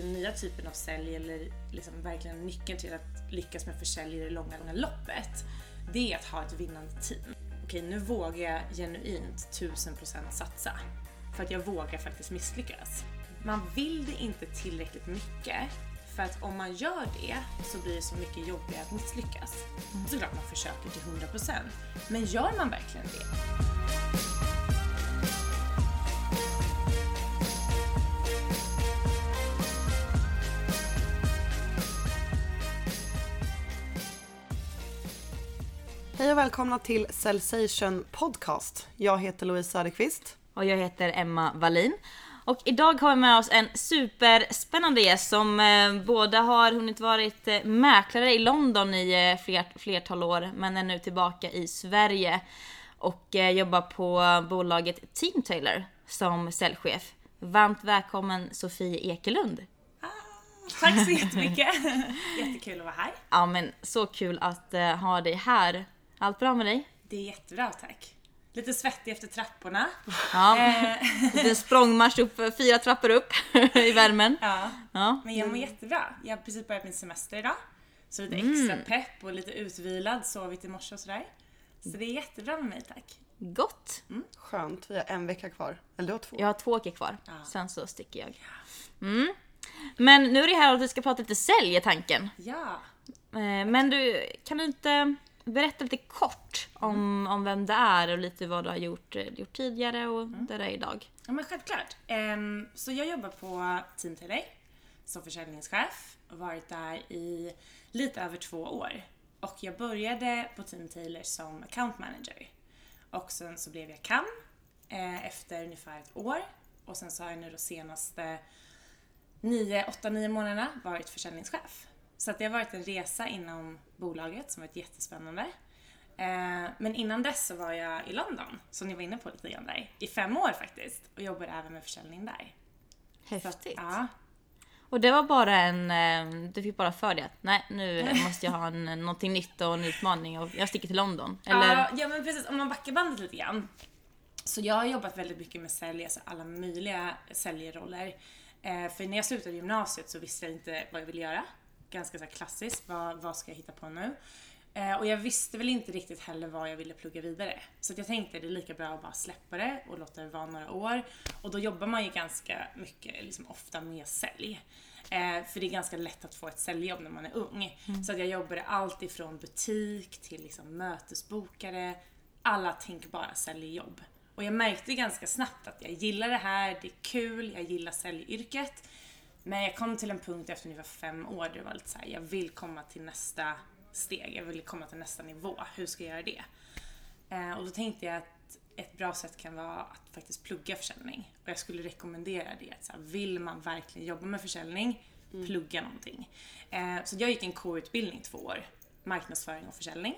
den nya typen av sälj eller liksom verkligen nyckeln till att lyckas med försäljning i det långa, långa loppet, det är att ha ett vinnande team. Okej, nu vågar jag genuint 1000% satsa. För att jag vågar faktiskt misslyckas. Man vill det inte tillräckligt mycket för att om man gör det så blir det så mycket jobbigare att misslyckas. Såklart man försöker till 100% men gör man verkligen det? Hej och välkomna till Cellsation Podcast. Jag heter Louise Söderqvist. Och jag heter Emma Wallin. Och idag har vi med oss en superspännande gäst som eh, båda har hunnit varit eh, mäklare i London i eh, fler, flertal år men är nu tillbaka i Sverige och eh, jobbar på bolaget Team Taylor som säljchef. Varmt välkommen Sofie Ekelund. Tack så jättemycket! Jättekul att vara här. Ja men så kul att eh, ha dig här. Allt bra med dig? Det är jättebra tack. Lite svettig efter trapporna. Ja, Eh, lite språngmarsch upp, fyra trappor upp i värmen. ja, Ja. men jag mår jättebra. Jag har precis börjat min semester idag. Så lite extra pepp och lite utvilad, sovit i morse och sådär. Så det är jättebra med mig tack. Gott. Skönt, vi har en vecka kvar. Eller du har två. Jag har två veckor kvar, Ja. sen så sticker jag. Mm. Men nu är det här att vi ska prata lite sälj i tanken. Ja. Eh, Men du, kan du inte berätta lite kort om, om vem det är och lite vad du har gjort, eh, gjort tidigare och där det är idag? Ja men självklart. Ehm, så jag jobbar på Team Taylor som försäljningschef och varit där i lite över två år. Och jag började på Team Taylor som account manager. Och sen så blev jag CAM eh, efter ungefär ett år. Och sen så har jag nu de senaste 9, 8, 9 månaderna varit försäljningschef. Så att det har varit en resa inom bolaget som varit jättespännande. Eh, Men innan dess så var jag i London, som ni var inne på lite grann där, i fem år faktiskt. Och jobbade även med försäljning där. Så Häftigt. ja, Och det var bara en, eh, du fick bara för dig att nej nu måste jag ha en, någonting nytt och en utmaning och jag sticker till London. Eller? Ja, ja men precis, om man backar bandet lite grann. Så jag har jobbat väldigt mycket med sälj, alltså alla möjliga säljroller. Eh, för när jag slutade gymnasiet så visste jag inte vad jag ville göra. Ganska så här klassiskt, vad, vad ska jag hitta på nu? Eh, och jag visste väl inte riktigt heller vad jag ville plugga vidare. Så att jag tänkte det är lika bra att bara släppa det och låta det vara några år. Och då jobbar man ju ganska mycket, liksom ofta med sälj. Eh, för det är ganska lätt att få ett säljjobb när man är ung. Så att jag jobbade allt ifrån butik till liksom mötesbokare. Alla tänkbara säljjobb. Och jag märkte ganska snabbt att jag gillar det här, det är kul, jag gillar säljyrket. Men jag kom till en punkt efter ungefär fem år där det var lite så här, jag vill komma till nästa steg, jag vill komma till nästa nivå. Hur ska jag göra det? Eh, och då tänkte jag att ett bra sätt kan vara att faktiskt plugga försäljning. Och jag skulle rekommendera det. Att så här, vill man verkligen jobba med försäljning, plugga någonting. Eh, så jag gick en K-utbildning två år, marknadsföring och försäljning.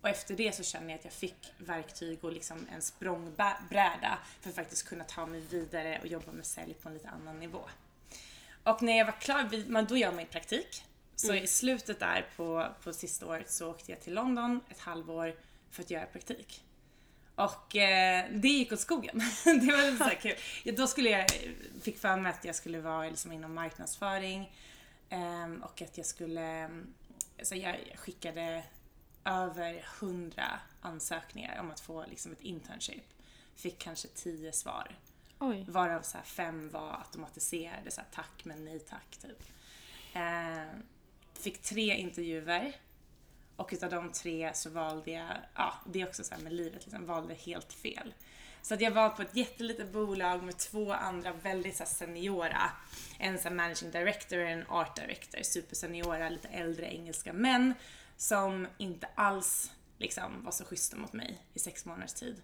Och efter det så kände jag att jag fick verktyg och liksom en språngbräda för att faktiskt kunna ta mig vidare och jobba med sälj på en lite annan nivå. Och när jag var klar, man- då gör man ju praktik. Så i slutet där på, på sista året så åkte jag till London ett halvår för att göra praktik. Och eh, det gick åt skogen. det var lite så kul. Ja, då skulle jag, fick för mig att jag skulle vara liksom inom marknadsföring ehm, och att jag skulle, så jag skickade över hundra ansökningar om att få liksom ett internship. Fick kanske tio svar. Oj. Varav så här fem var automatiserade, så här, tack men nej tack typ. Eh, fick tre intervjuer och utav de tre så valde jag, ja det är också så här med livet, liksom, valde helt fel. Så att jag var på ett jättelitet bolag med två andra väldigt så här, seniora. En så här, managing director och en art director, superseniora, lite äldre engelska män som inte alls liksom var så schyssta mot mig i sex månaders tid.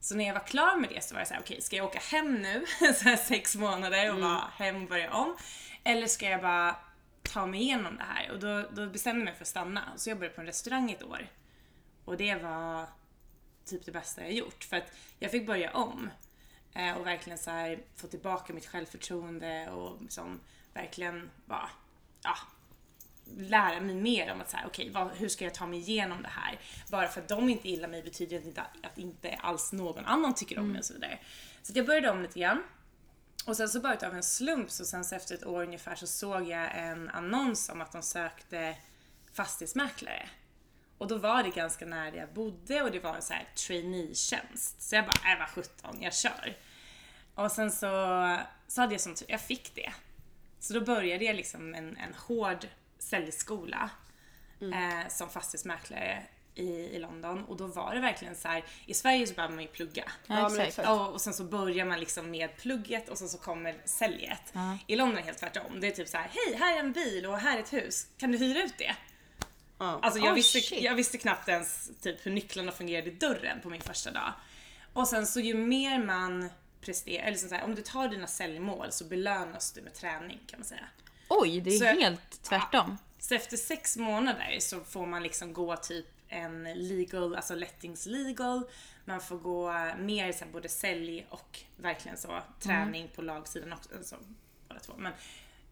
Så när jag var klar med det så var jag såhär, okej ska jag åka hem nu, så här sex månader och vara hem och börja om? Eller ska jag bara ta mig igenom det här? Och då, då bestämde jag mig för att stanna. Så jag jobbade på en restaurang ett år. Och det var typ det bästa jag gjort. För att jag fick börja om. Eh, och verkligen så här, få tillbaka mitt självförtroende och liksom verkligen bara, ja, lära mig mer om att så här, okej, vad, hur ska jag ta mig igenom det här? Bara för att de inte gillar mig betyder det inte att inte alls någon annan tycker om mig och så vidare. Så jag började om lite grann. Och sen så bara utav en slump så sen så efter ett år ungefär så såg jag en annons om att de sökte fastighetsmäklare. Och då var det ganska nära där jag bodde och det var en så här trainee-tjänst. Så jag bara, äh vad 17, jag kör. Och sen så, så hade jag som tur, jag fick det. Så då började jag liksom en, en hård säljskola eh, som fastighetsmäklare i, i London och då var det verkligen så här, i Sverige så behöver man ju plugga. Ja, exakt. Och, och sen så börjar man liksom med plugget och sen så kommer säljet. I London är det helt tvärtom. Det är typ så här: hej här är en bil och här är ett hus, kan du hyra ut det? Ja. Alltså jag, Oh, visste, jag visste knappt ens typ hur nycklarna fungerade i dörren på min första dag. Och sen så ju mer man presterar, eller så här, om du tar dina säljmål så belönas du med träning kan man säga. Oj, det är Så- helt tvärtom. Så efter sex månader så får man liksom gå typ en legal, alltså lettings legal. Man får gå mer så här, både sälj och verkligen så träning på lagsidan också. Alltså, båda två. Men,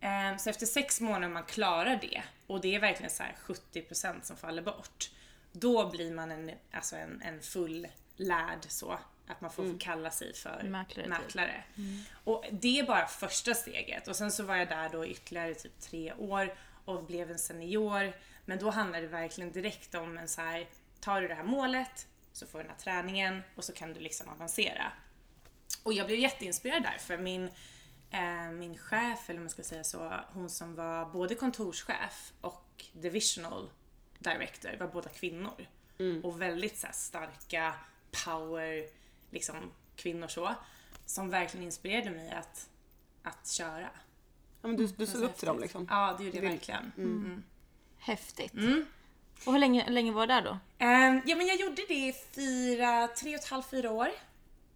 ehm, så efter sex månader man klarar det och det är verkligen så här 70% som faller bort. Då blir man en, alltså en, en full lärd så. Att man får kalla sig för Mäklare, typ. mäklare. Och det är bara första steget. Och sen så var jag där då ytterligare typ tre år och blev en senior. Men då handlar det verkligen direkt om en så här, tar du det här målet så får du den här träningen och så kan du liksom avancera. Och jag blev jätteinspirerad där för min, eh, min chef, eller om man ska säga så, hon som var både kontorschef och divisional director var båda kvinnor. Och väldigt så här, starka power liksom, kvinnor så. Som verkligen inspirerade mig att, att köra. Ja, men du, du såg upp till dem liksom. Ja, det gjorde jag verkligen. Mm. Häftigt. Och hur länge, hur länge var du där då? Ehm, ja men jag gjorde det i fyra, tre och ett halvt, fyra år.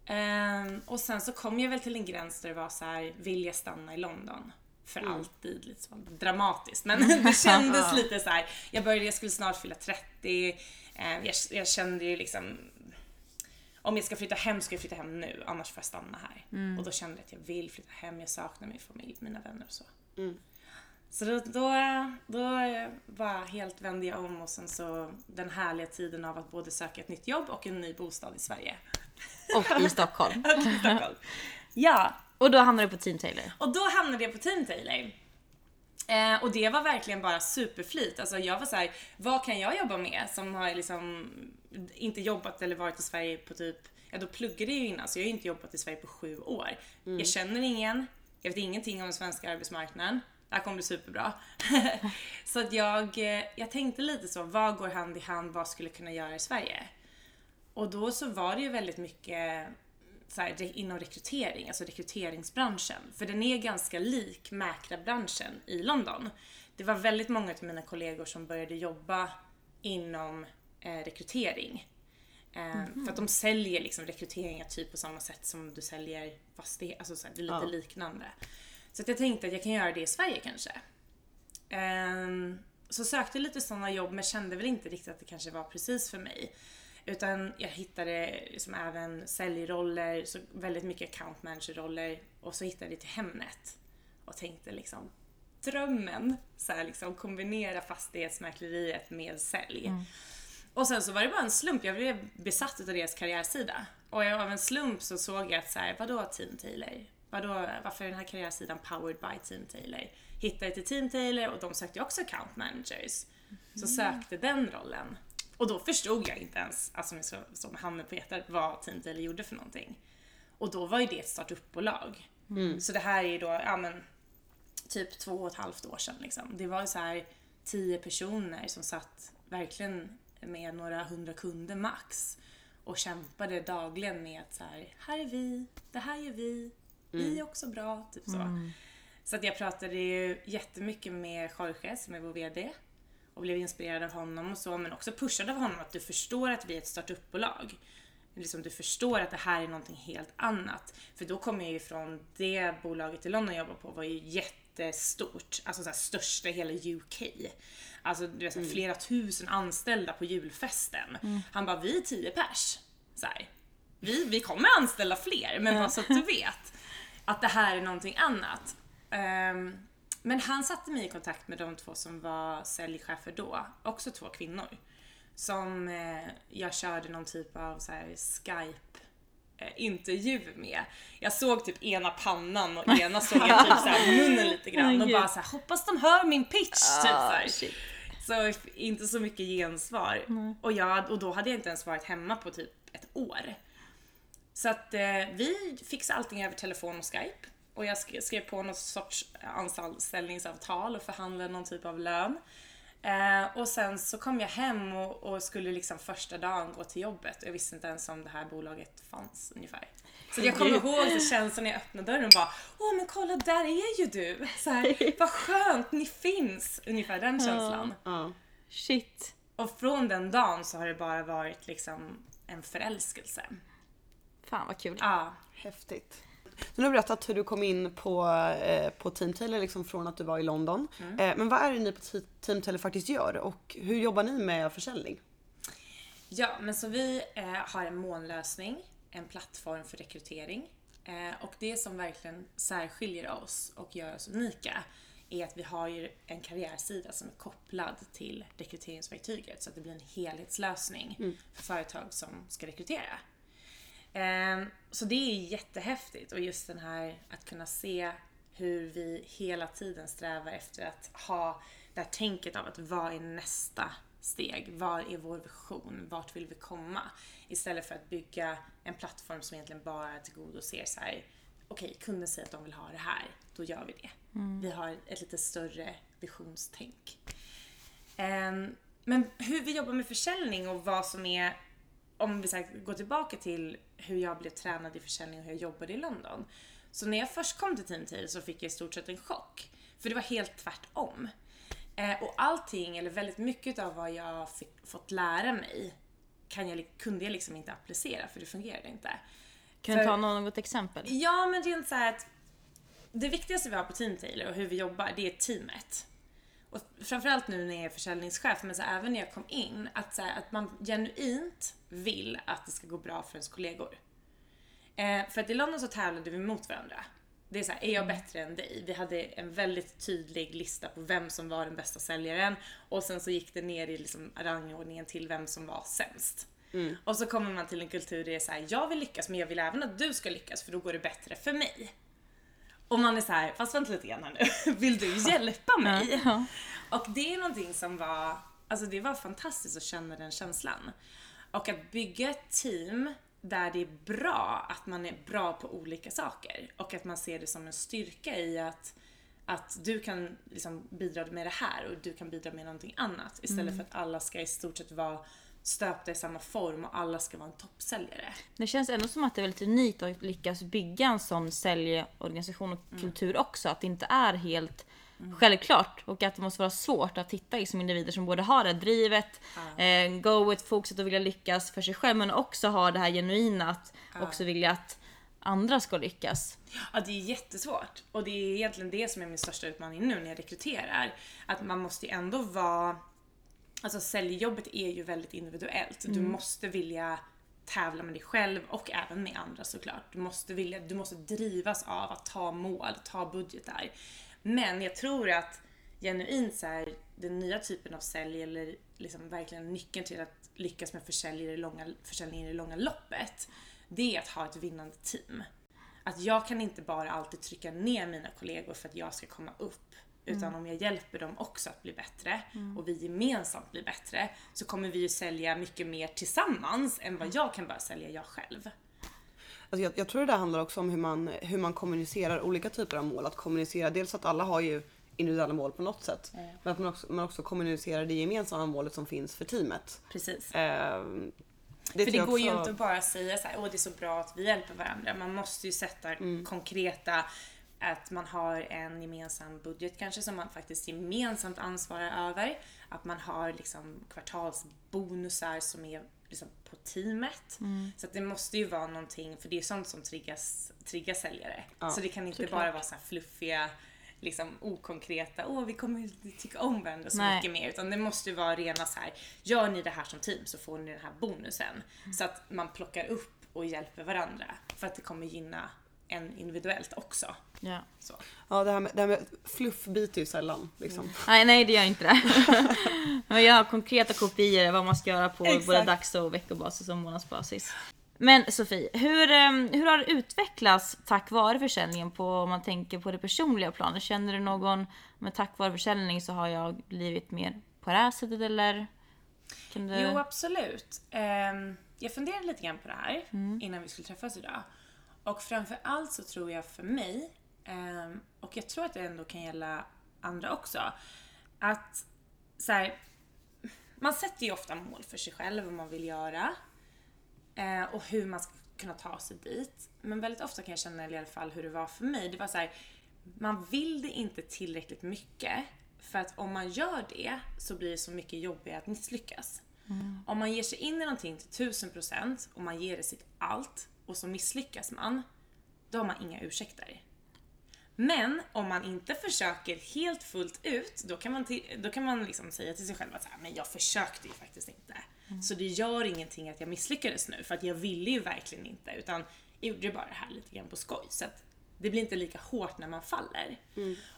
Ehm, och sen så kom jag väl till en gräns där det var så här, vill jag stanna i London? För alltid, lite så dramatiskt. Men det kändes lite så här. jag började, jag skulle snart fylla 30. Ehm, jag, jag kände ju liksom, om jag ska flytta hem ska jag flytta hem nu, annars får jag stanna här. Och då kände jag att jag vill flytta hem, jag saknar min familj, mina vänner och så. Så då, då, då bara helt vände jag om och sen så den härliga tiden av att både söka ett nytt jobb och en ny bostad i Sverige. Och i Stockholm. I Stockholm. ja, Och då hamnade du på Team Taylor. och då hamnade jag på Team Taylor. Eh, och det var verkligen bara superflyt. Alltså jag var så här, vad kan jag jobba med som har liksom inte jobbat eller varit i Sverige på typ, ja då pluggade jag ju innan så jag har ju inte jobbat i Sverige på sju år. Jag känner ingen, jag vet ingenting om den svenska arbetsmarknaden. Det här kommer bli superbra. så att jag, eh, jag tänkte lite så, vad går hand i hand, vad skulle jag kunna göra i Sverige? Och då så var det ju väldigt mycket så här, inom rekrytering, alltså rekryteringsbranschen. För den är ganska lik mäklarbranschen i London. Det var väldigt många av mina kollegor som började jobba inom eh, rekrytering. Eh, För att de säljer liksom rekryteringar typ på samma sätt som du säljer fastighet, alltså så här, det är lite Ja. liknande. Så jag tänkte att jag kan göra det i Sverige kanske. Ehm, så sökte lite sådana jobb men kände väl inte riktigt att det kanske var precis för mig. Utan jag hittade liksom även säljroller, så väldigt mycket account manager-roller och så hittade jag till Hemnet. Och tänkte liksom drömmen, så här liksom kombinera fastighetsmäkleriet med sälj. Och sen så var det bara en slump, jag blev besatt av deras karriärsida. Och jag- av en slump så såg jag att så här, vadå Team Taylor? Vadå, varför är den här karriärsidan powered by Team Taylor? Hittade till Team Taylor och de sökte också account managers. Så sökte den rollen. Och då förstod jag inte ens, alltså med så, som handen på hjärtat, vad Team Taylor gjorde för någonting. Och då var ju det ett startup-bolag. Så det här är ju då, ja men, typ två och ett halvt år sedan liksom. Det var ju så här tio personer som satt verkligen med några hundra kunder max och kämpade dagligen med att så här, här är vi, det här gör vi, vi är också bra, typ så. Så att jag pratade ju jättemycket med Jorge som är vår VD och blev inspirerad av honom och så, men också pushad av honom att du förstår att vi är ett startupbolag. Liksom du förstår att det här är någonting helt annat. För då kommer jag ju från det bolaget i London jag jobbar på var ju jättestort, alltså så här största i hela UK. Alltså du vet, så här, flera tusen anställda på julfesten. Han bara, vi är tio pers. Så här. Vi, vi kommer anställa fler, men bara så att du vet att det här är någonting annat. Ehm, men han satte mig i kontakt med de två som var säljchefer då, också två kvinnor. Som eh, jag körde någon typ av så här, Skype eh, intervju med. Jag såg typ ena pannan och ena såg jag typ såhär munnen lite grann och bara såhär hoppas de hör min pitch typ såhär. Ah. Så inte så mycket gensvar. Och, jag, och då hade jag inte ens varit hemma på typ ett år. Så att eh, vi fixade allting över telefon och Skype. Och jag skrev, skrev på något sorts anställningsavtal och förhandlade någon typ av lön. Eh, och sen så kom jag hem och, och skulle liksom första dagen gå till jobbet. Jag visste inte ens om det här bolaget fanns ungefär. Så jag kommer ihåg så känslan när jag öppnade dörren och bara Åh men kolla där är ju du! Så här, vad skönt, ni finns! Ungefär den känslan. Ja. Shit. Och från den dagen så har det bara varit liksom en förälskelse. Fan vad kul. Ja. Häftigt. Du har berättat hur du kom in på, eh, på Team Taylor liksom från att du var i London. Eh, men vad är det ni på Te- Team Taylor faktiskt gör och hur jobbar ni med försäljning? Ja, men så vi eh, har en molnlösning, en plattform för rekrytering. Eh, och det som verkligen särskiljer oss och gör oss unika är att vi har ju en karriärsida som är kopplad till rekryteringsverktyget så att det blir en helhetslösning för företag som ska rekrytera. Ehm, Så det är jättehäftigt och just den här att kunna se hur vi hela tiden strävar efter att ha det här tänket av att vad är nästa steg? Vad är vår vision? Vart vill vi komma? Istället för att bygga en plattform som egentligen bara tillgodoser så här. okej, kunden säger att de vill ha det här, då gör vi det. Vi har ett lite större visionstänk. Ehm, Men hur vi jobbar med försäljning och vad som är om vi så här, går tillbaka till hur jag blev tränad i försäljning och hur jag jobbade i London. Så när jag först kom till Team Tail så fick jag i stort sett en chock. För det var helt tvärtom. Eh, och allting, eller väldigt mycket av vad jag fick, fått lära mig kan jag, kunde jag liksom inte applicera för det fungerade inte. Kan du För- ta något exempel? Ja, men rent så här att det viktigaste vi har på Team Tailor och hur vi jobbar, det är teamet. Och framförallt nu när jag är försäljningschef, men så även när jag kom in, att, så här, att man genuint vill att det ska gå bra för ens kollegor. Eh, för att i London så tävlade vi mot varandra. Det är så här, är jag bättre än dig? Vi hade en väldigt tydlig lista på vem som var den bästa säljaren och sen så gick det ner i liksom rangordningen till vem som var sämst. Och så kommer man till en kultur där det är så här, jag vill lyckas men jag vill även att du ska lyckas för då går det bättre för mig. Och man är så här, fast vänta lite grann här nu, vill du hjälpa mig? Ja. Och det är någonting som var, alltså det var fantastiskt att känna den känslan. Och att bygga ett team där det är bra att man är bra på olika saker och att man ser det som en styrka i att, att du kan liksom bidra med det här och du kan bidra med någonting annat istället för att alla ska i stort sett vara stöpta i samma form och alla ska vara en toppsäljare. Det känns ändå som att det är väldigt unikt att lyckas bygga en sån säljorganisation och kultur också. Att det inte är helt självklart och att det måste vara svårt att hitta liksom individer som både har det drivet, eh, go with fokuset och vilja lyckas för sig själv men också har det här genuina att också vilja att andra ska lyckas. Ja, det är jättesvårt. Och det är egentligen det som är min största utmaning nu när jag rekryterar. Att man måste ju ändå vara... Alltså säljjobbet är ju väldigt individuellt. Du måste vilja tävla med dig själv och även med andra såklart. Du måste, vilja, du måste drivas av att ta mål, ta budgetar. Men jag tror att genuint så här, den nya typen av sälj eller liksom verkligen nyckeln till att lyckas med försäljning i det långa, försäljning i det långa loppet, det är att ha ett vinnande team. Att jag kan inte bara alltid trycka ner mina kollegor för att jag ska komma upp. Utan om jag hjälper dem också att bli bättre och vi gemensamt blir bättre så kommer vi ju sälja mycket mer tillsammans än vad jag kan bara sälja jag själv. Alltså jag, jag tror det där handlar också om hur man, hur man kommunicerar olika typer av mål. Att kommunicera, dels att alla har ju individuella mål på något sätt. Men att man också, man också kommunicerar det gemensamma målet som finns för teamet. Precis. Eh, För det tror jag går ju också- inte att bara säga så här, åh det är så bra att vi hjälper varandra. Man måste ju sätta konkreta, att man har en gemensam budget kanske som man faktiskt gemensamt ansvarar över. Att man har liksom kvartalsbonusar som är liksom på teamet. Så att det måste ju vara någonting, för det är sånt som triggas, triggar säljare. så det kan inte såklart. bara vara så här fluffiga liksom okonkreta, åh vi kommer tycka om varandra så Nej. mycket mer. Utan det måste ju vara rena så här, gör ni det här som team så får ni den här bonusen. Så att man plockar upp och hjälper varandra. För att det kommer gynna en individuellt också. Ja. Så. Ja, det här med, det här med fluff biter ju sällan. Liksom. Nej, nej det gör inte det. Men jag har konkreta kopior vad man ska göra på Exakt. både dags och veckobasis och månadsbasis. Men Sofie, hur, ehm, hur har det utvecklats tack vare försäljningen på, om man tänker på det personliga planet? Känner du någon, men tack vare försäljning så har jag blivit mer på det här sättet eller? Kan du... Jo, absolut. Ehm, jag funderade lite grann på det här innan vi skulle träffas idag. Och framför allt så tror jag för mig, ehm, och jag tror att det ändå kan gälla andra också, att så här, man sätter ju ofta mål för sig själv, vad man vill göra eh, och hur man ska kunna ta sig dit. Men väldigt ofta kan jag känna i alla fall hur det var för mig. Det var så här, man vill det inte tillräckligt mycket för att om man gör det så blir det så mycket jobbigare att misslyckas. Om man ger sig in i någonting till 1000% och man ger det sitt allt och så misslyckas man, då har man inga ursäkter. Men om man inte försöker helt fullt ut, då kan man, till, då kan man liksom säga till sig själv att så här, men jag försökte ju faktiskt inte. Så det gör ingenting att jag misslyckades nu, för att jag ville ju verkligen inte. Utan jag gjorde bara det här lite grann på skoj. Så att det blir inte lika hårt när man faller.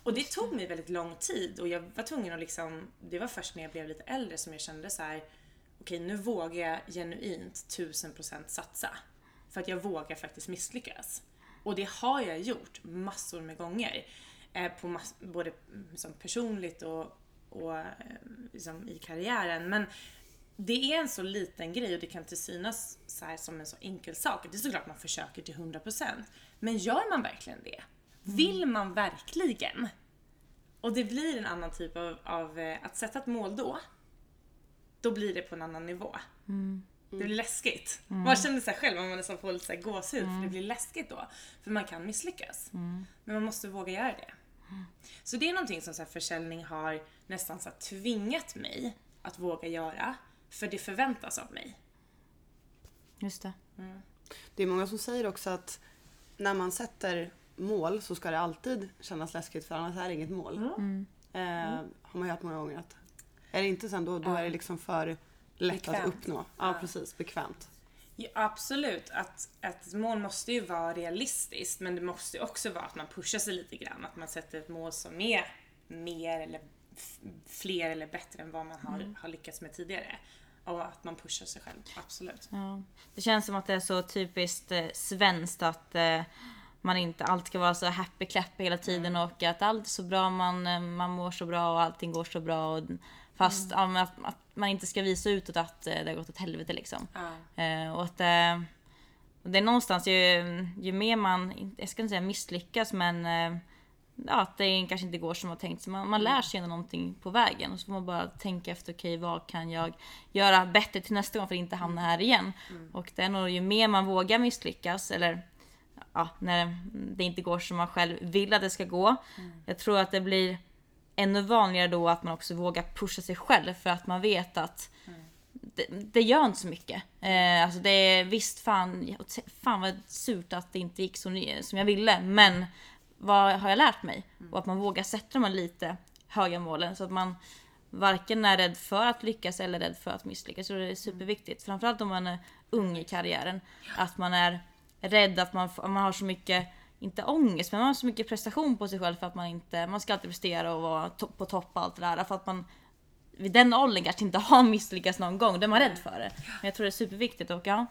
Och det tog mig väldigt lång tid och jag var tvungen att liksom, det var först när jag blev lite äldre som jag kände så här. okej nu vågar jag genuint 1000% satsa. För att jag vågar faktiskt misslyckas. Och det har jag gjort massor med gånger. Eh, på mass- både mm, som personligt och, och eh, liksom i karriären. Men det är en så liten grej och det kan inte synas så som en så enkel sak. Det är såklart man försöker till 100%. Men gör man verkligen det? Vill man verkligen? Och det blir en annan typ av, av eh, att sätta ett mål då. Då blir det på en annan nivå. Det blir läskigt. Man känner sig själv, man nästan får lite så här gåshud för det blir läskigt då. För man kan misslyckas. Men man måste våga göra det. Så det är någonting som så här försäljning har nästan så här tvingat mig att våga göra. För det förväntas av mig. Just det. Det är många som säger också att när man sätter mål så ska det alltid kännas läskigt för annars är det inget mål. Eh, har man hört många gånger att är det inte sen då, då är det liksom för lätt att Bekvämt. uppnå. Ja, precis, bekvämt. Ja, absolut, att, att ett mål måste ju vara realistiskt men det måste ju också vara att man pushar sig lite grann. Att man sätter ett mål som är mer eller fler eller bättre än vad man har, har lyckats med tidigare. Och att man pushar sig själv, absolut. Ja. Det känns som att det är så typiskt eh, svenskt att eh, man inte alltid ska vara så happy clappy hela tiden och att allt är så bra, man, eh, man mår så bra och allting går så bra. Och, fast men att, att man inte ska visa utåt att eh, det har gått åt helvete liksom. Eh, och att eh, det är någonstans ju, ju mer man, jag ska inte säga misslyckas men ja, att det kanske inte går som man tänkt. Så man, man lär sig ändå någonting på vägen och så får man bara tänka efter, okej vad kan jag göra bättre till nästa gång för att inte hamna här igen. Och det är nog ju mer man vågar misslyckas eller ja, när det inte går som man själv vill att det ska gå. Jag tror att det blir ännu vanligare då att man också vågar pusha sig själv för att man vet att det, det gör inte så mycket. Eh, alltså det är visst fan, fan vad surt att det inte gick som, som jag ville men vad har jag lärt mig? Och att man vågar sätta de här lite höga målen så att man varken är rädd för att lyckas eller rädd för att misslyckas. Så det är superviktigt. Framförallt om man är ung i karriären. Att man är rädd att man, man har så mycket, inte ångest, men man har så mycket prestation på sig själv för att man inte, man ska alltid prestera och vara to- på topp och allt det där. För att man vid den åldern kanske inte har misslyckats någon gång, då är man rädd för det. Men jag tror det är superviktigt och ja,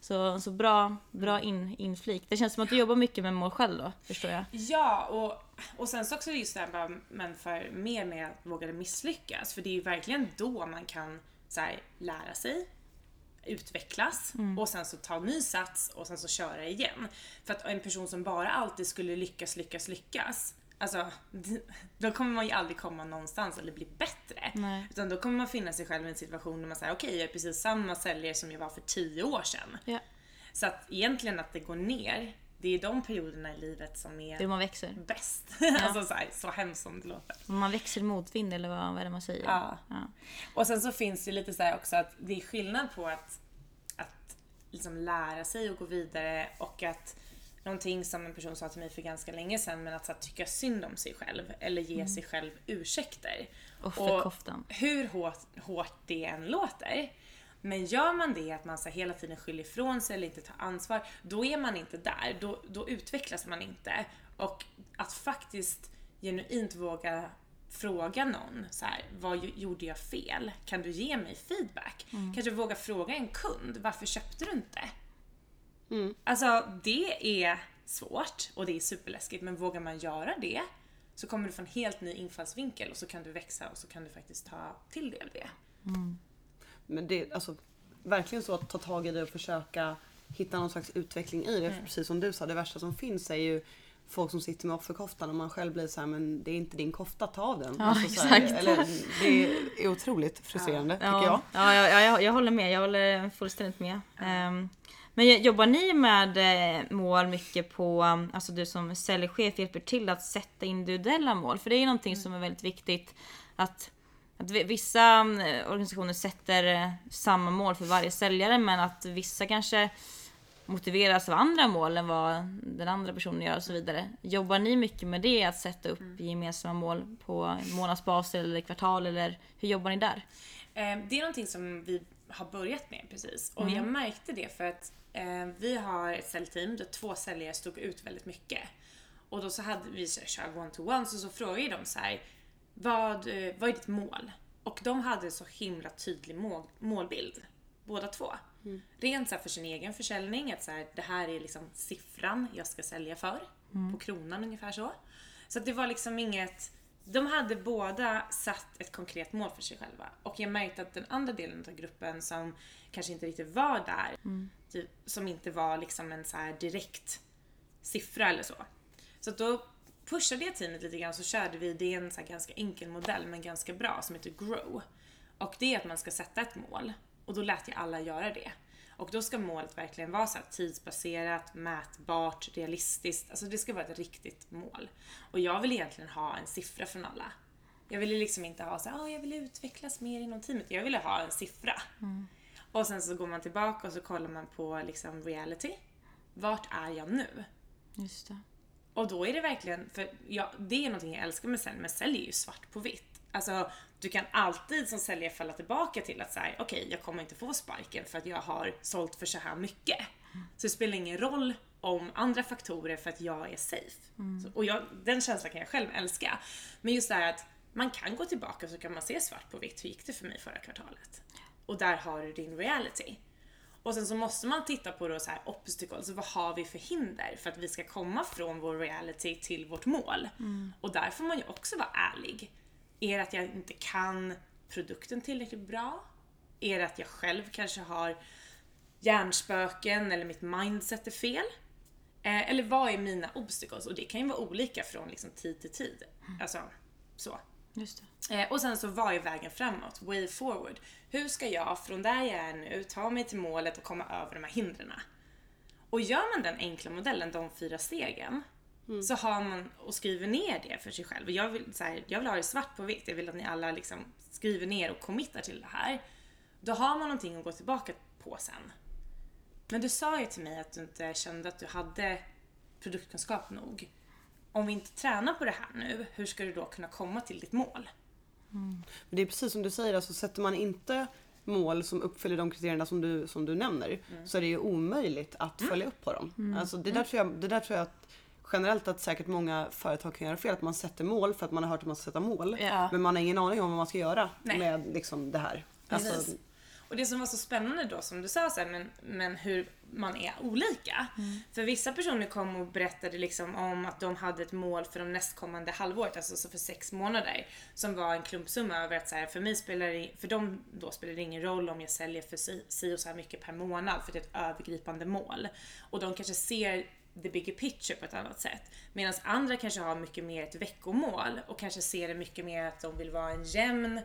så, så bra, bra in, inflik. Det känns som att du jobbar mycket med mål själv då, förstår jag. Ja, och, och sen så också just det här men för mer med att våga misslyckas. För det är ju verkligen då man kan så här, lära sig, utvecklas och sen så ta ny sats och sen så köra igen. För att en person som bara alltid skulle lyckas, lyckas, lyckas. Alltså, då kommer man ju aldrig komma någonstans eller bli bättre. Nej. Utan då kommer man finna sig själv i en situation där man säger okej, jag är precis samma säljare som jag var för 10 år sedan. Ja. Så att egentligen att det går ner, det är de perioderna i livet som är Hur man växer. bäst. alltså så, här, så hemskt som det låter. Man växer motvind eller vad, vad är det man säger? Ja. Ja. Och sen så finns det lite så också att det är skillnad på att, att liksom lära sig och gå vidare och att någonting som en person sa till mig för ganska länge sedan men att så här, tycka synd om sig själv eller ge sig själv ursäkter. Offerkoftan. hur hårt, hårt det än låter. Men gör man det, att man så hela tiden skyller ifrån sig eller inte tar ansvar, då är man inte där. Då, då utvecklas man inte. Och att faktiskt genuint våga fråga någon så här, vad gjorde jag fel? Kan du ge mig feedback? Kanske våga fråga en kund, varför köpte du inte? Alltså det är svårt och det är superläskigt men vågar man göra det så kommer du få en helt ny infallsvinkel och så kan du växa och så kan du faktiskt ta till dig av det. Men det är alltså verkligen så att ta tag i det och försöka hitta någon slags utveckling i det. För precis som du sa, det värsta som finns är ju folk som sitter med offerkoftan och man själv blir så här, men det är inte din kofta, ta av den. Ja, Alltså så här, exakt. Eller, det är otroligt frustrerande tycker jag. Ja, ja, ja jag, jag håller med. Jag håller fullständigt med. Ehm, men jobbar ni med eh, mål mycket på, um, alltså du som säljchef hjälper till att sätta individuella mål? För det är ju någonting som är väldigt viktigt att, att vi- vissa eh, organisationer sätter eh, samma mål för varje säljare men att vissa kanske motiveras av andra mål än vad den andra personen gör och så vidare. Jobbar ni mycket med det, att sätta upp gemensamma mål på månadsbasis eller kvartal eller hur jobbar ni där? Eh, Det är någonting som vi har börjat med precis. Och jag märkte det för att vi har ett säljteam där två säljare stod ut väldigt mycket. Och då så hade vi så här, kör one-to-one så, så frågade de så här, vad, eh, vad är ditt mål? Och de hade så himla tydlig mål, målbild, båda två. Rent så för sin egen försäljning, att så här, det här är liksom siffran jag ska sälja för. På kronan ungefär så. Så det var liksom inget, de hade båda satt ett konkret mål för sig själva. Och jag märkte att den andra delen av gruppen som kanske inte riktigt var där, typ, som inte var liksom en så här direkt siffra eller så. Så då pushade jag teamet lite grann så körde vi, det är en så ganska enkel modell men ganska bra som heter GROW. Och det är att man ska sätta ett mål och då lät jag alla göra det. Och då ska målet verkligen vara så tidsbaserat, mätbart, realistiskt. Alltså det ska vara ett riktigt mål. Och jag vill egentligen ha en siffra från alla. Jag ville liksom inte ha så "Ah, jag vill utvecklas mer inom teamet. Jag ville ha en siffra. Och sen så går man tillbaka och så kollar man på liksom reality. Vart är jag nu? Just det. Och då är det verkligen, för ja, det är någonting jag älskar med sälj, men sälj är ju svart på vitt. Alltså, du kan alltid som säljare falla tillbaka till att säga, okej, jag kommer inte få sparken för att jag har sålt för så här mycket. Så det spelar ingen roll om andra faktorer för att jag är safe. Så, och jag, den känslan kan jag själv älska. Men just det här att man kan gå tillbaka så kan man se svart på vitt, hur gick det för mig förra kvartalet? Och där har du din reality. Och sen så måste man titta på då så här obstacles, vad har vi för hinder för att vi ska komma från vår reality till vårt mål? Och där får man ju också vara ärlig. Är det att jag inte kan produkten tillräckligt bra? Är det att jag själv kanske har hjärnspöken eller mitt mindset är fel? Eh, eller vad är mina obstacles? Och det kan ju vara olika från liksom tid till tid. Alltså, så. Just. Eh, och sen så vad är vägen framåt? Way forward. Hur ska jag från där jag är nu ta mig till målet och komma över de här hindren? Och gör man den enkla modellen, de fyra stegen, så har man och skriver ner det för sig själv. Jag vill, så här, jag vill ha det svart på vitt. Jag vill att ni alla liksom skriver ner och committar till det här. Då har man någonting att gå tillbaka på sen. Men du sa ju till mig att du inte kände att du hade produktkunskap nog. Om vi inte tränar på det här nu, hur ska du då kunna komma till ditt mål? Men det är precis som du säger, alltså sätter man inte mål som uppfyller de kriterierna som du, som du nämner så är det ju omöjligt att följa upp på dem. Alltså det, där tror jag, det där tror jag att generellt att säkert många företag kan göra fel. Att man sätter mål för att man har hört att man ska sätta mål. Ja. Men man har ingen aning om vad man ska göra Nej. med liksom det här. Alltså, Precis. Och det som var så spännande då som du sa så här, men, men hur man är olika. För vissa personer kom och berättade liksom om att de hade ett mål för de nästkommande halvåret, alltså så för sex månader. Som var en klumpsumma över att så här, för mig spelar det, för dem då spelar det ingen roll om jag säljer för si, si och så här mycket per månad för det är ett övergripande mål. Och de kanske ser the bigger picture på ett annat sätt. Medan andra kanske har mycket mer ett veckomål och kanske ser det mycket mer att de vill vara en jämn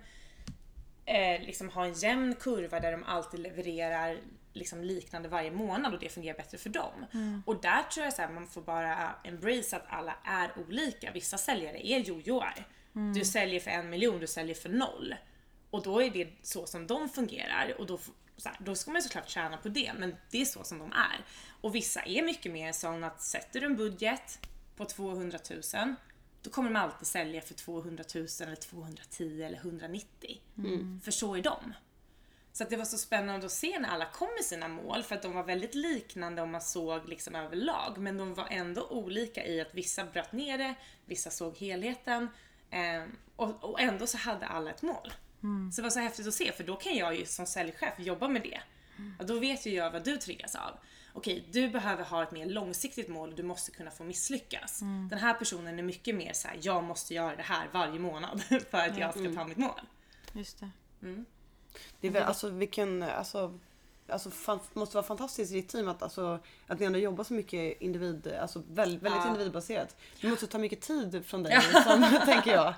eh, liksom ha en jämn kurva där de alltid levererar liksom liknande varje månad och det fungerar bättre för dem. Och där tror jag att man får bara embrace att alla är olika. Vissa säljare är jojoar. Du säljer för en miljon, du säljer för noll. Och då är det så som de fungerar och då, så här, då ska man såklart tjäna på det men det är så som de är. Och vissa är mycket mer sån att sätter du en budget på 200 000 då kommer de alltid sälja för 200 000 eller 210 eller 190. För så är de. Så att det var så spännande att se när alla kom med sina mål för att de var väldigt liknande om man såg liksom överlag men de var ändå olika i att vissa bröt ner det, vissa såg helheten eh, och, och ändå så hade alla ett mål. Så det var så häftigt att se för då kan jag ju som säljchef jobba med det. Och då vet ju jag vad du triggas av. okej du behöver ha ett mer långsiktigt mål och du måste kunna få misslyckas. Den här personen är mycket mer så här: jag måste göra det här varje månad för att jag ska ta mitt mål. Just det. Det är väl, alltså vilken, alltså, alltså fan, måste vara fantastiskt i ditt team att, alltså, att ni ändå jobbar så mycket individ, alltså väldigt, väldigt Ja. individbaserat. Det måste ta mycket tid från dig liksom, tänker jag.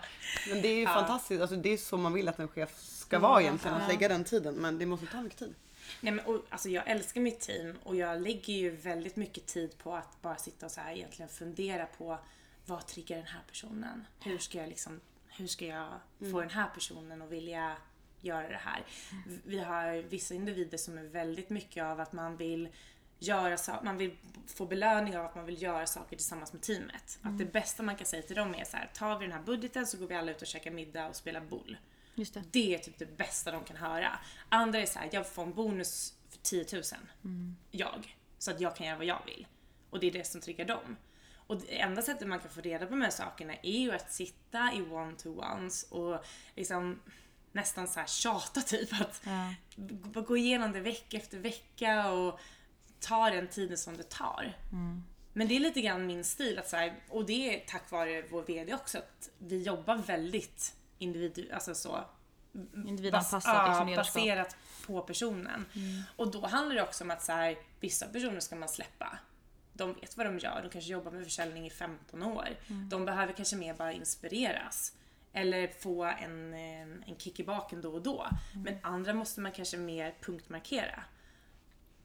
Men det är ju Ja. fantastiskt, alltså det är så man vill att en chef ska vara egentligen, att lägga den tiden. Men det måste ta mycket tid. Nej, men, och, alltså, jag älskar mitt team och jag lägger ju väldigt mycket tid på att bara sitta och så här egentligen fundera på vad triggar den här personen? Hur ska jag liksom, hur ska jag få den här personen att vilja göra det här? Vi har vissa individer som är väldigt mycket av att man vill göra så, man vill få belöning av att man vill göra saker tillsammans med teamet. Att det bästa man kan säga till dem är så här, tar vi den här budgeten så går vi alla ut och käkar middag och spelar boll. Just det. Det är typ det bästa de kan höra. Andra är såhär, jag får en bonus för 10 000. Jag. Så att jag kan göra vad jag vill. Och det är det som triggar dem. Och det enda sättet man kan få reda på de här sakerna är ju att sitta i one-to-ones och liksom nästan så här tjata typ. Att Ja. gå igenom det vecka efter vecka och ta den tiden som det tar. Men det är lite grann min stil, att så här, och det är tack vare vår VD också, att vi jobbar väldigt individ, alltså så Individanpassat Bas- ja, baserat på personen. Och då handlar det också om att så här, vissa personer ska man släppa. De vet vad de gör, de kanske jobbar med försäljning i 15 år. De behöver kanske mer bara inspireras. Eller få en, en kick i baken då och då. Men andra måste man kanske mer punktmarkera.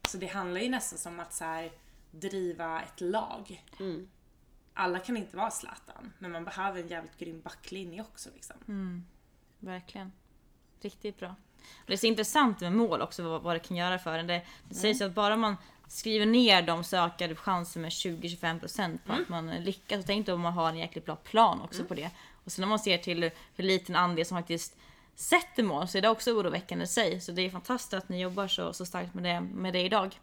Så det handlar ju nästan som att så här, driva ett lag. Alla kan inte vara Zlatan, men man behöver en jävligt grym backlinje också. Liksom. Verkligen. Riktigt bra. Och det är så intressant med mål också, vad, vad det kan göra för en. Det, det sägs ju att bara man skriver ner de så ökar chansen med 20-25% på att man lyckas. Och tänk då om man har en jäkligt bra plan också på det. Och sen när man ser till hur, liten andel som faktiskt sätter mål så är det också oroväckande i sig. Så det är fantastiskt att ni jobbar så, så starkt med det, med det idag.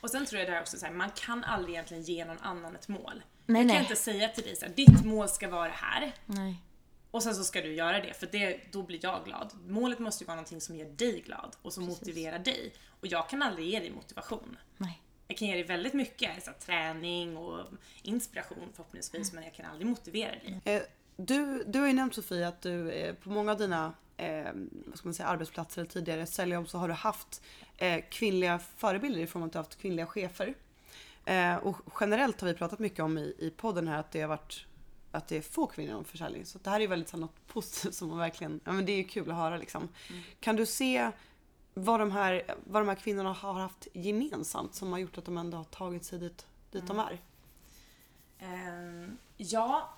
Och sen tror jag där också så här, man kan aldrig egentligen ge någon annan ett mål. Nej, jag nej. kan inte säga till dig så här, ditt mål ska vara det här Nej. och sen så ska du göra det för det, då blir jag glad. Målet måste ju vara någonting som gör dig glad och som motiverar dig. Och jag kan aldrig ge dig motivation. Nej. Jag kan ge dig väldigt mycket så här, träning och inspiration förhoppningsvis men jag kan aldrig motivera dig. Eh, Du, du har ju nämnt Sofie att du eh, på många av dina eh, vad ska man säga, arbetsplatser eller tidigare säljjobb så har du haft eh, kvinnliga förebilder i form av att du har haft kvinnliga chefer. Eh, och generellt har vi pratat mycket om i, i podden här att det har varit att det är få kvinnor inom försäljning. Så det här är ju väldigt så, här, något positivt som man verkligen, ja men det är ju kul att höra liksom. Kan du se vad de, här, vad de här kvinnorna har haft gemensamt som har gjort att de ändå har tagit sig dit, dit de är? Ehm, ja,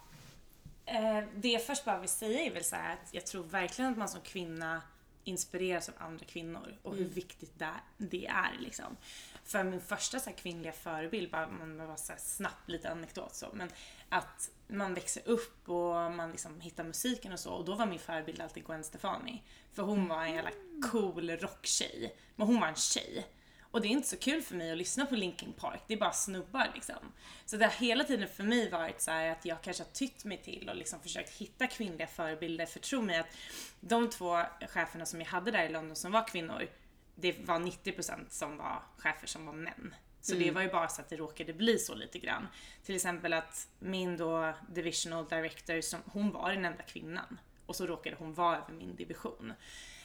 det jag först bara vill säga är väl så att jag tror verkligen att man som kvinna inspireras av andra kvinnor och hur viktigt det, är liksom. För min första så kvinnliga förebild, bara, man bara så här, snabbt lite anekdot så, men att man växer upp och man liksom hittar musiken och så och då var min förebild alltid Gwen Stefani. För hon var en jävla cool rocktjej. Men hon var en tjej. Och det är inte så kul för mig att lyssna på Linkin Park, det är bara snubbar liksom. Så det har hela tiden för mig varit så här att jag kanske har tytt mig till och liksom försökt hitta kvinnliga förebilder. För tro mig att de två cheferna som jag hade där i London som var kvinnor, det var 90% som var chefer som var män. Så det var ju bara så att det råkade bli så lite grann. Till exempel att min då divisional director, som, hon var den enda kvinnan. Och så råkade hon vara över min division.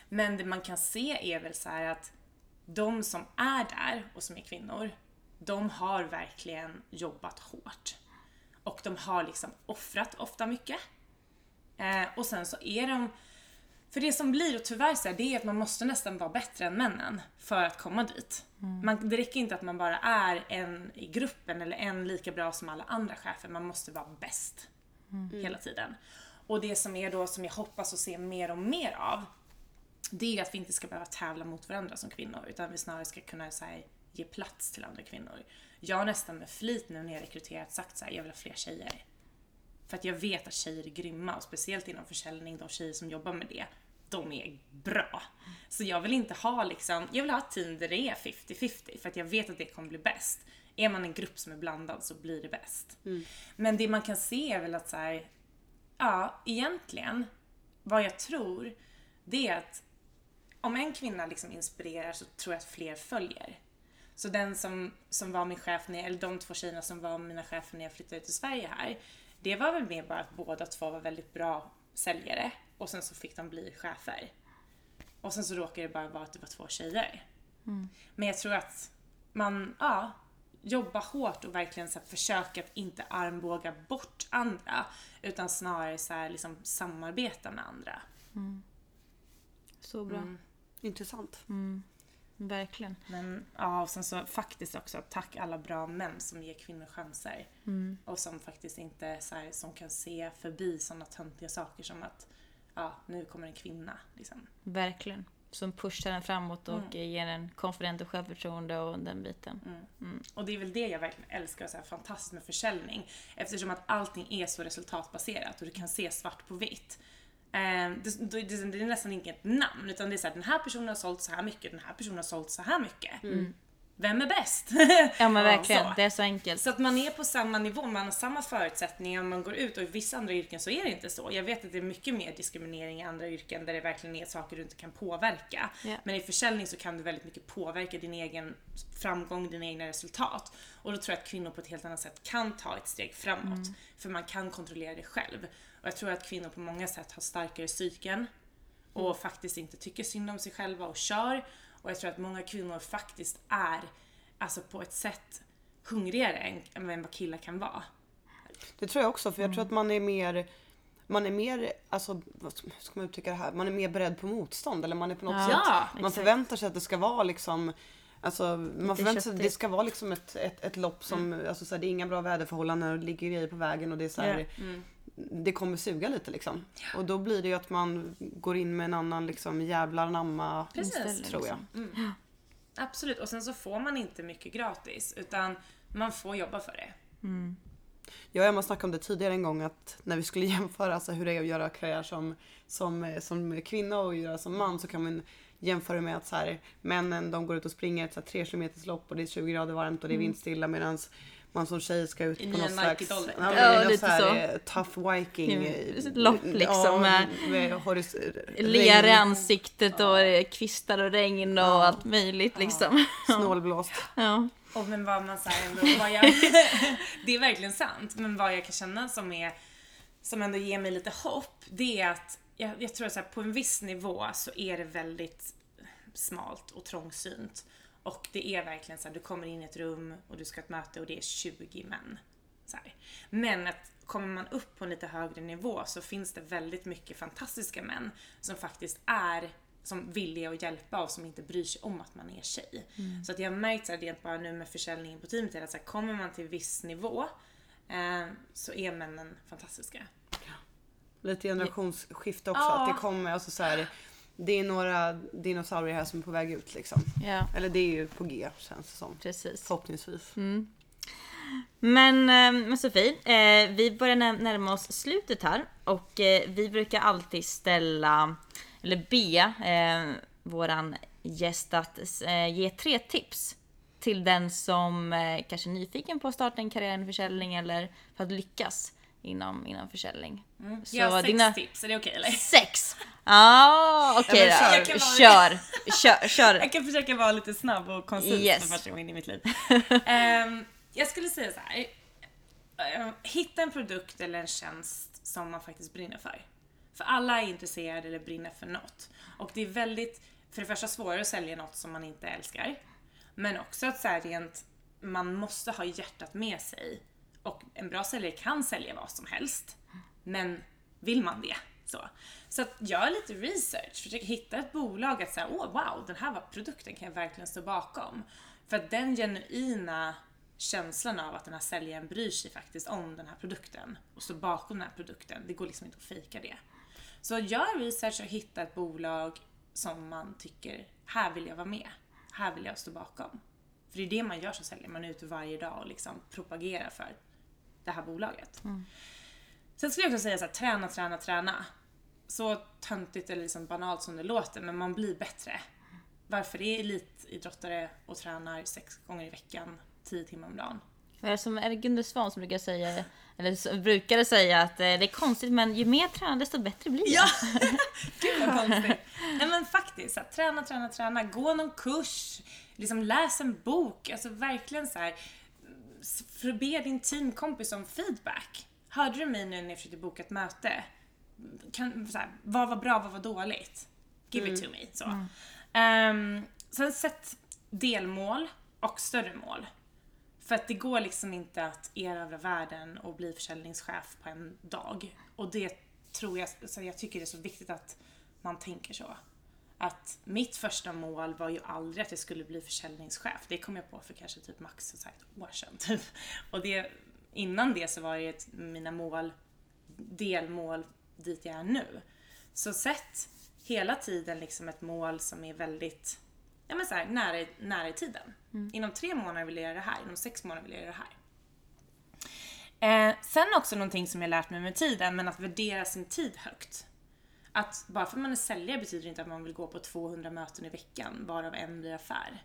Men det man kan se är väl så att de som är där och som är kvinnor, de har verkligen jobbat hårt. Och de har liksom offrat ofta mycket. Eh, och sen så är de, för det som blir och tyvärr så här, det är att man måste nästan vara bättre än männen för att komma dit. Man, det räcker inte att man bara är en i gruppen eller en lika bra som alla andra chefer, man måste vara bäst hela tiden. Och det som är då som jag hoppas att se mer och mer av, det är att vi inte ska behöva tävla mot varandra som kvinnor utan vi snarare ska kunna så här, ge plats till andra kvinnor. Jag har nästan med flit nu när jag rekryterat sagt så här, jag vill ha fler tjejer. För att jag vet att tjejer är grymma och speciellt inom försäljning, de tjejer som jobbar med det, de är bra. Så jag vill inte ha liksom, jag vill ha ett team där det är 50-50 för att jag vet att det kommer bli bäst. Är man en grupp som är blandad så blir det bäst. Men det man kan se är väl att så här, ja, egentligen, vad jag tror, det är att om en kvinna liksom inspirerar så tror jag att fler följer. Så den som, som var min chef, när, eller de två tjejerna som var mina chefer när jag flyttade till Sverige här, det var väl mer bara att båda två var väldigt bra säljare och sen så fick de bli chefer. Och sen så råkade det bara vara att det var två tjejer. Men jag tror att man, ja, jobba hårt och verkligen så försöka att inte armbåga bort andra utan snarare så här, liksom, samarbeta med andra. Så bra. Mm. Intressant. Verkligen. Men ja, och sen så faktiskt också tack alla bra män som ger kvinnor chanser. Och som faktiskt inte så här, som kan se förbi sådana töntiga saker som att ja, nu kommer en kvinna. Liksom. Verkligen. Som pushar en framåt och ger en konfident och självförtroende och den biten. Och det är väl det jag verkligen älskar så här fantastiskt med försäljning. Eftersom att allting är så resultatbaserat och du kan se svart på vitt. Eh, Det, det, det, är nästan inget namn utan det är så här, den här personen har sålt så här mycket, den här personen har sålt så här mycket. Vem är bäst? Ja men verkligen, Så. det är så enkelt. Så att man är på samma nivå, man har samma förutsättningar, man går ut och i vissa andra yrken så är det inte så. Jag vet att det är mycket mer diskriminering i andra yrken där det verkligen är saker du inte kan påverka. Ja. Men i försäljning så kan du väldigt mycket påverka din egen framgång, dina egna resultat. Och då tror jag att kvinnor på ett helt annat sätt kan ta ett steg framåt. För man kan kontrollera det själv. Och jag tror att kvinnor på många sätt har starkare psyken och faktiskt inte tycker synd om sig själva och kör. Och jag tror att många kvinnor faktiskt är, alltså på ett sätt, hungrigare än, än vad killar kan vara. Det tror jag också för jag tror att man är mer man är mer, alltså vad ska man uttrycka det här? Man är mer beredd på motstånd eller man är på något Ja, sätt, man exakt. förväntar sig att det ska vara liksom Alltså man förväntar sig att det ska vara liksom ett, ett, ett lopp som, alltså så här, det är inga bra väderförhållanden och det ligger grejer på vägen och det är så här, Det kommer suga lite liksom. Och då blir det ju att man går in med en annan liksom jävlar namma Precis. Inställning, tror jag. liksom. Absolut, och sen så får man inte mycket gratis utan man får jobba för det. Jag och Emma snackade om det tidigare en gång att när vi skulle jämföra alltså, hur det är att göra karriär som, som, som kvinna och göra som man så kan man jämföra med att så här, männen de går ut och springer ett så här, 3 km lopp och det är 20 grader varmt och det är vindstilla medan man som tjej ska ut I på något slags ja, Ja, lite så eh, tough viking. Eh, lopp liksom, Ja, med- med horis- Lear i ansiktet och kvistar och regn och allt möjligt liksom. snålblåst. Ja. Och men vad man säger ändå, vad jag, det är verkligen sant, men vad jag kan känna som är, som ändå ger mig lite hopp, det är att jag, jag tror att på en viss nivå så är det väldigt smalt och trångsynt. Och det är verkligen så här, du kommer in i ett rum och du ska ha ett möte och det är 20 män. Men att kommer man upp på en lite högre nivå så finns det väldigt mycket fantastiska män som faktiskt är som villiga att hjälpa och som inte bryr sig om att man är tjej. Så att jag har märkt så här, rent bara nu med försäljningen på teamet att så här, kommer man till viss nivå eh, så är männen fantastiska. Lite generationsskifte också. Ja. Att det kommer, alltså så här, det är några dinosaurier här som är på väg ut liksom. ja, Eller det är ju på G känns det som. precis. Förhoppningsvis. Men, eh, men Sofie, eh, vi börjar närma oss slutet här och eh, vi brukar alltid ställa, eller be våran gäst att ge tre tips till den som kanske är nyfiken på att starta en karriär inom försäljning eller för att lyckas inom, inom försäljning. Så jag har sex dina- tips, är det okej eller? Sex! Ja, okej då. kör. Kör, kör, kör. Jag kan försöka vara lite snabb och koncis Yes. för första gången i mitt liv. Ehm, jag skulle säga så här. eh, hitta en produkt eller en tjänst som man faktiskt brinner för. För alla är intresserade eller brinner för något. Och det är väldigt, för det första svårare att sälja något som man inte älskar. Men också att så här rent, man måste ha hjärtat med sig. Och en bra säljare kan sälja vad som helst. Men vill man det? Så, så att gör lite research, försök hitta ett bolag att säga åh wow, den här produkten kan jag verkligen stå bakom. För att den genuina känslan av att den här säljaren bryr sig faktiskt om den här produkten och står bakom den här produkten, det går liksom inte att fejka det. Så gör research och hitta ett bolag som man tycker, här vill jag vara med. Här vill jag stå bakom. För det är det man gör som säljare, man är ute varje dag och liksom propagerar för det här bolaget. Sen skulle jag också säga så här, träna, träna, träna. Så töntigt eller liksom banalt som det låter, men man blir bättre. Varför är elitidrottare och tränar sex gånger i veckan, tio timmar om dagen? Som, är det Gunde Svan som brukar säga, eller så- brukade säga att eh, det är konstigt men ju mer tränar desto bättre blir det. Ja! Gud vad konstigt. Nej men faktiskt, så här, träna, träna, träna, gå någon kurs, liksom läs en bok, alltså verkligen så här. För att be din teamkompis om feedback. Hörde du mig nu när jag försökte boka ett möte? Kan, så här, vad var bra, vad var dåligt? Give it to me. Så. Ehm, sen sätt delmål och större mål. För att det går liksom inte att erövra världen och bli försäljningschef på en dag. Och det tror jag, så jag tycker det är så viktigt att man tänker så. Att mitt första mål var ju aldrig att jag skulle bli försäljningschef. Det kom jag på för kanske typ max så ett år sedan. Typ. Och det, innan det så var ett, mina mål, delmål dit jag är nu. Så sätt hela tiden liksom ett mål som är väldigt ja, men så här, nära, nära i tiden. Inom tre månader vill jag göra det här, inom sex månader vill jag göra det här. Eh, sen också någonting som jag lärt mig med tiden, men att värdera sin tid högt. Att bara för att man är säljare betyder inte att man vill gå på 200 möten i veckan, varav en blir affär.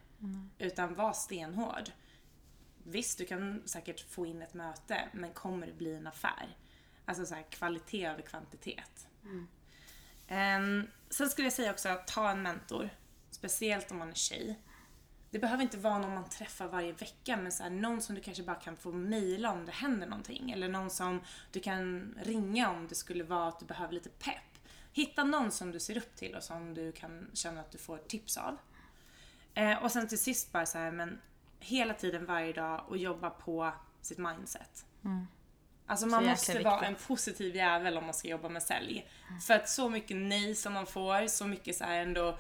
Utan var stenhård. Visst, du kan säkert få in ett möte, men kommer det bli en affär? Alltså så här, kvalitet över kvantitet. Ehm, sen skulle jag säga också att ta en mentor. Speciellt om man är tjej. Det behöver inte vara någon man träffar varje vecka men så här, någon som du kanske bara kan få mejla om det händer någonting. Eller någon som du kan ringa om det skulle vara att du behöver lite pepp. Hitta någon som du ser upp till och som du kan känna att du får tips av. Eh, och sen till sist bara så här, men hela tiden varje dag och jobba på sitt mindset. Alltså man jäkla måste vara en positiv jävel om man ska jobba med sälj. För att så mycket nej som man får, så mycket så här ändå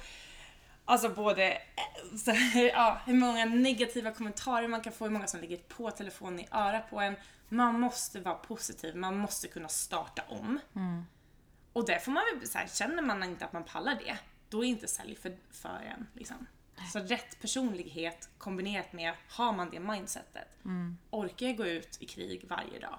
Alltså både eh, så ja, hur många negativa kommentarer man kan få, hur många som lägger på telefonen i örat på en. Man måste vara positiv, man måste kunna starta om. Och det får man väl, så här, känner man inte att man pallar det, då är inte sälj för, för en. Liksom. Så rätt personlighet kombinerat med, har man det mindsetet, orkar jag gå ut i krig varje dag?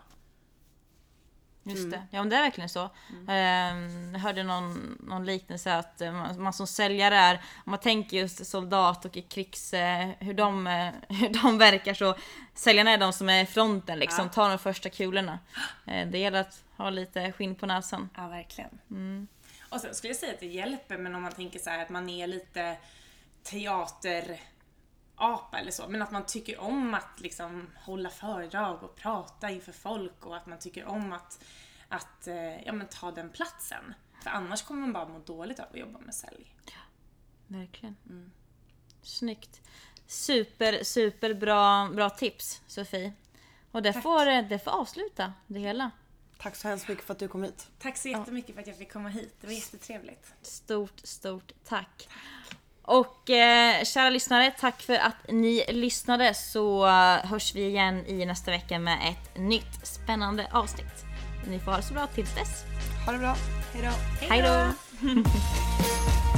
Just det. Ja men det är verkligen så. Ehm, jag hörde någon, någon liknelse att eh, man, man som säljare är, om man tänker just soldat och i krigs, eh, hur, de, eh, hur de verkar så, säljarna är de som är i fronten liksom, Ja. tar de första kulorna. Det gäller att ha lite skinn på näsan. Ja, verkligen. Och sen skulle jag säga att det hjälper, men om man tänker så här att man är lite teaterapa eller så, men att man tycker om att liksom hålla föredrag och prata inför folk och att man tycker om att, att eh, ja, men ta den platsen. För annars kommer man bara må dåligt av att jobba med sälj. Verkligen. Snyggt. Super, super bra, bra tips Sofie. Och det får, det får avsluta det hela. Tack så hemskt mycket för att du kom hit. Tack så jättemycket för att jag fick komma hit. Det var jättetrevligt. Stort, stort tack. Och eh, kära lyssnare, tack för att ni lyssnade så eh, hörs vi igen i nästa vecka med ett nytt spännande avsnitt. Ni får ha det så bra tills dess. Ha det bra. Hejdå. Hej då!